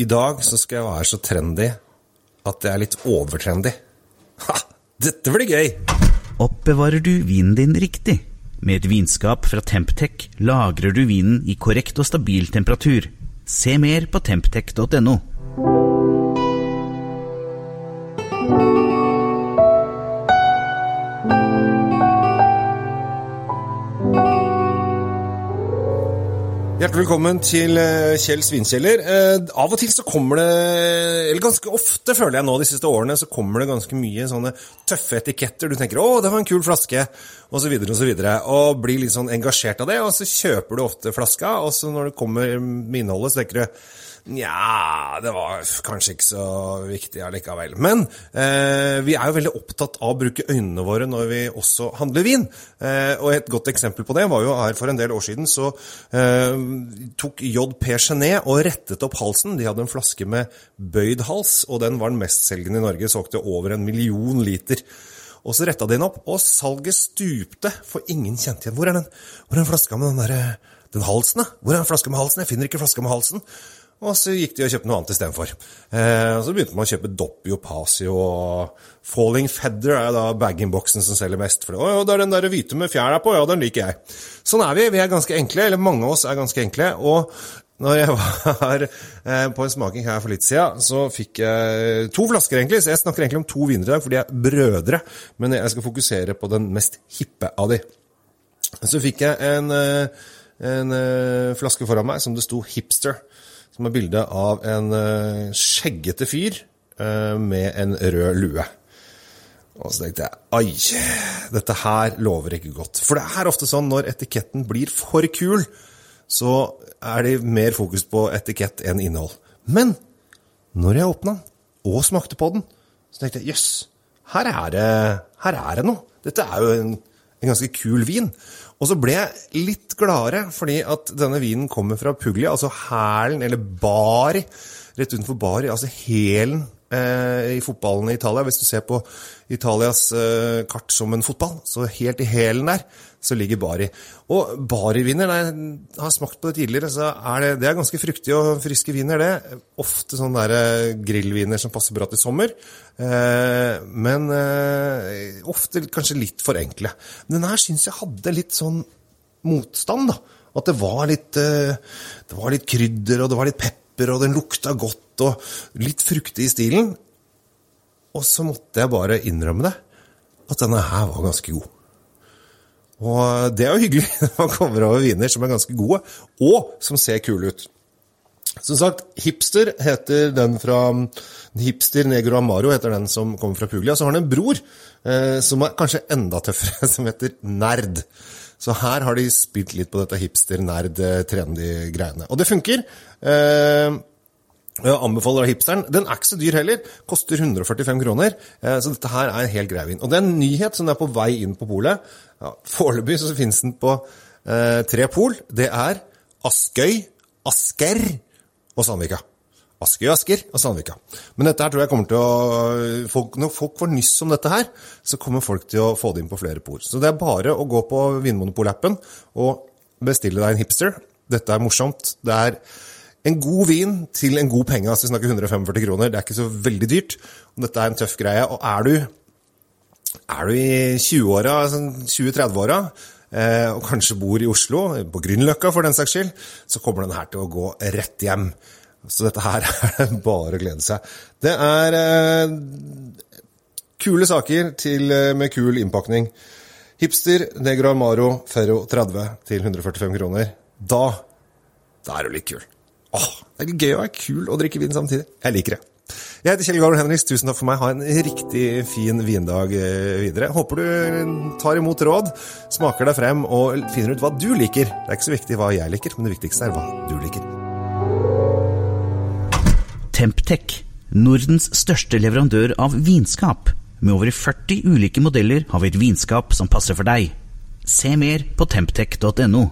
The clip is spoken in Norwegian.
I dag så skal jeg være så trendy at det er litt overtrendy. Ha! Dette blir gøy! Oppbevarer du vinen din riktig? Med et vinskap fra Temptec lagrer du vinen i korrekt og stabil temperatur. Se mer på temptec.no. Hjertelig velkommen til eh, Kjell Svinkjeller. Eh, av og til så kommer det, eller ganske ofte føler jeg nå de siste årene, så kommer det ganske mye sånne tøffe etiketter. Du tenker 'Å, det var en kul flaske', og så videre og så videre. Og blir litt sånn engasjert av det, og så kjøper du ofte flaska, og så når det kommer med innholdet, så tenker du Nja, det var kanskje ikke så viktig allikevel. Men eh, vi er jo veldig opptatt av å bruke øynene våre når vi også handler vin. Eh, og et godt eksempel på det var jo her for en del år siden så eh, tok JP Genet og rettet opp halsen. De hadde en flaske med bøyd hals, og den var den mestselgende i Norge. Solgte over en million liter. Og så retta de den opp, og salget stupte, for ingen kjente igjen. Hvor er den, hvor er den flaska med den, der, den halsen, da? Hvor er den flaska med halsen? Jeg finner ikke flaska med halsen. Og så gikk de og kjøpte noe annet istedenfor. Eh, så begynte man å kjøpe Doppio, Pasio Falling Feather er da bag-in-boksen som selger mest. For det, å, det er den der hvite med fjæra på, ja, den liker jeg. Sånn er vi. Vi er ganske enkle, eller mange av oss er ganske enkle. Og når jeg var eh, på en smaking her for litt siden, så fikk jeg to flasker, egentlig. Så jeg snakker egentlig om to viner i dag, for de er brødre. Men jeg skal fokusere på den mest hippe av de. Så fikk jeg en, eh, en eh, flaske foran meg som det sto Hipster som er bilde av en uh, skjeggete fyr uh, med en rød lue. Og så tenkte jeg ai, dette her lover ikke godt. For det er ofte sånn når etiketten blir for kul, så er det mer fokus på etikett enn innhold. Men når jeg åpna den og smakte på den, så tenkte jeg jøss, her, her, er det noe. Dette er jo en, en ganske kul vin. Og så ble jeg litt gladere fordi at denne vinen kommer fra Puglia, altså hælen, eller Bari, rett utenfor Bari, altså hælen eh, i fotballen i Italia. Hvis du ser på Italias eh, kart som en fotball, så helt i hælen der, så ligger Bari. Og Bari-viner, jeg har smakt på det tidligere, så er det, det er ganske fruktige og friske viner, det. Ofte sånne der eh, grillviner som passer bra til sommer. Eh, men eh, ofte kanskje litt for enkle. Men den her syns jeg hadde litt sånn motstand, da. At det var litt, det var litt krydder, og det var litt pepper, og den lukta godt, og litt fruktig i stilen. Og så måtte jeg bare innrømme det, at denne her var ganske god. Og det er jo hyggelig når man kommer over viner som er ganske gode, og som ser kule ut. Som sagt, Hipster heter den fra Hipster Negro Amaro heter den som kommer fra Puglia. Så har han en bror eh, som er kanskje enda tøffere, som heter Nerd. Så her har de spilt litt på dette hipster-nerd-trendy-greiene. Og det funker. Eh, jeg anbefaler hipsteren. Den er ikke så dyr heller. Koster 145 kroner. Eh, så dette her er en hel grei vin. Og det er en nyhet som er på vei inn på polet. Ja, Foreløpig så finnes den på eh, tre pol. Det er Askøy, Asker og Sandvika. Askøy, Asker og Sandvika. Men dette her tror jeg kommer til å folk, Når folk får nyss om dette her, så kommer folk til å få det inn på flere por. Så det er bare å gå på Vinmonopol-appen og bestille deg en hipster. Dette er morsomt. Det er en god vin til en god penge. altså Vi snakker 145 kroner. Det er ikke så veldig dyrt. Og dette er en tøff greie. Og er du, er du i 20-åra, 20-30-åra, eh, og kanskje bor i Oslo, på Grünerløkka for den saks skyld, så kommer den her til å gå rett hjem. Så dette her er bare å glede seg. Det er eh, kule saker til, eh, med kul innpakning. Hipster Negro Amaro Ferro 30 til 145 kroner. Da, da er du litt kul. Åh, det er gøy å være kul og drikke vin samtidig. Jeg liker det. Jeg heter Kjell Gavlen Henriks. Tusen takk for meg. Ha en riktig fin vindag videre. Håper du tar imot råd, smaker deg frem og finner ut hva du liker. Det er ikke så viktig hva jeg liker, men det viktigste er hva du liker. Temptec, Nordens største leverandør av vinskap. Med over 40 ulike modeller har vi et vinskap som passer for deg. Se mer på temptec.no.